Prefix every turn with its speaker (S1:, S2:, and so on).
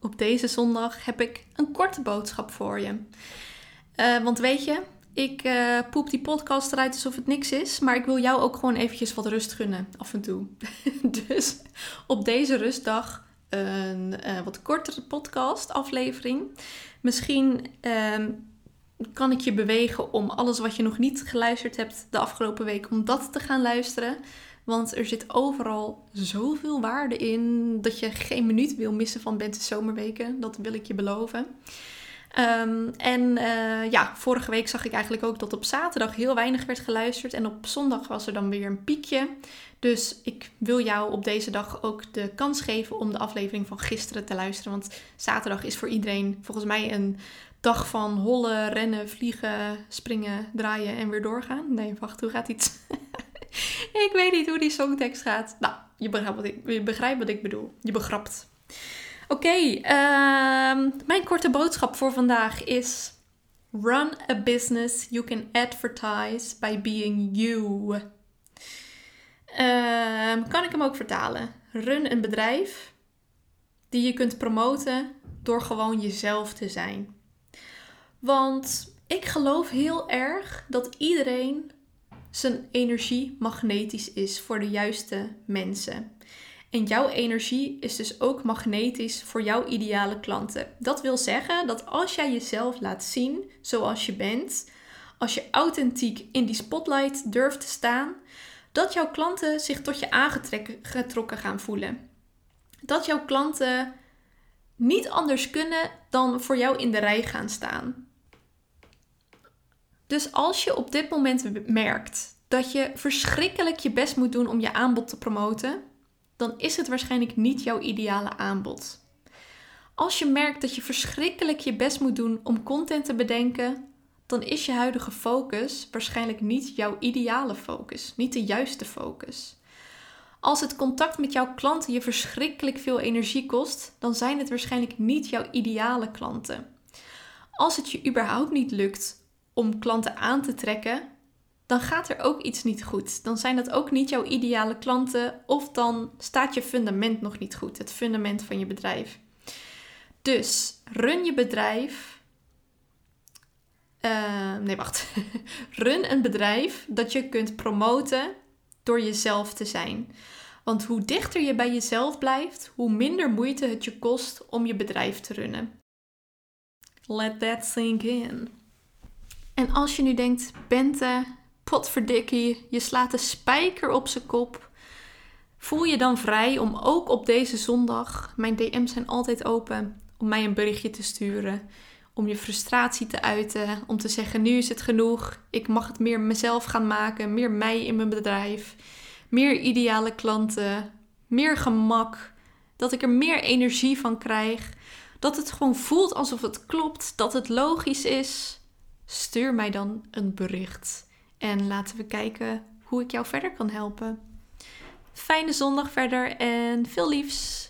S1: Op deze zondag heb ik een korte boodschap voor je. Uh, want weet je, ik uh, poep die podcast eruit alsof het niks is. Maar ik wil jou ook gewoon eventjes wat rust gunnen af en toe. dus op deze rustdag een uh, wat kortere podcast aflevering. Misschien ehm, kan ik je bewegen om alles wat je nog niet geluisterd hebt de afgelopen week, om dat te gaan luisteren. Want er zit overal zoveel waarde in dat je geen minuut wil missen van Bente Zomerweken. Dat wil ik je beloven. Um, en uh, ja, vorige week zag ik eigenlijk ook dat op zaterdag heel weinig werd geluisterd. En op zondag was er dan weer een piekje. Dus ik wil jou op deze dag ook de kans geven om de aflevering van gisteren te luisteren. Want zaterdag is voor iedereen volgens mij een dag van hollen, rennen, vliegen, springen, draaien en weer doorgaan. Nee, wacht, hoe gaat iets? ik weet niet hoe die songtekst gaat. Nou, je begrijpt wat ik, je begrijpt wat ik bedoel. Je begrapt. Oké, uh, mijn korte boodschap voor vandaag is: Run a business you can advertise by being you. Uh, kan ik hem ook vertalen? Run een bedrijf die je kunt promoten door gewoon jezelf te zijn. Want ik geloof heel erg dat iedereen zijn energie magnetisch is voor de juiste mensen. En jouw energie is dus ook magnetisch voor jouw ideale klanten. Dat wil zeggen dat als jij jezelf laat zien zoals je bent, als je authentiek in die spotlight durft te staan, dat jouw klanten zich tot je aangetrokken gaan voelen. Dat jouw klanten niet anders kunnen dan voor jou in de rij gaan staan. Dus als je op dit moment merkt dat je verschrikkelijk je best moet doen om je aanbod te promoten, dan is het waarschijnlijk niet jouw ideale aanbod. Als je merkt dat je verschrikkelijk je best moet doen om content te bedenken, dan is je huidige focus waarschijnlijk niet jouw ideale focus, niet de juiste focus. Als het contact met jouw klanten je verschrikkelijk veel energie kost, dan zijn het waarschijnlijk niet jouw ideale klanten. Als het je überhaupt niet lukt om klanten aan te trekken, dan gaat er ook iets niet goed. Dan zijn dat ook niet jouw ideale klanten of dan staat je fundament nog niet goed, het fundament van je bedrijf. Dus run je bedrijf. Uh, nee, wacht. run een bedrijf dat je kunt promoten door jezelf te zijn. Want hoe dichter je bij jezelf blijft, hoe minder moeite het je kost om je bedrijf te runnen. Let that sink in. En als je nu denkt, Bente, potverdikkie, je slaat de spijker op zijn kop. Voel je dan vrij om ook op deze zondag, mijn DM's zijn altijd open, om mij een berichtje te sturen. Om je frustratie te uiten, om te zeggen nu is het genoeg. Ik mag het meer mezelf gaan maken, meer mij in mijn bedrijf. Meer ideale klanten, meer gemak. Dat ik er meer energie van krijg. Dat het gewoon voelt alsof het klopt, dat het logisch is stuur mij dan een bericht. En laten we kijken hoe ik jou verder kan helpen. Fijne zondag verder en veel liefs.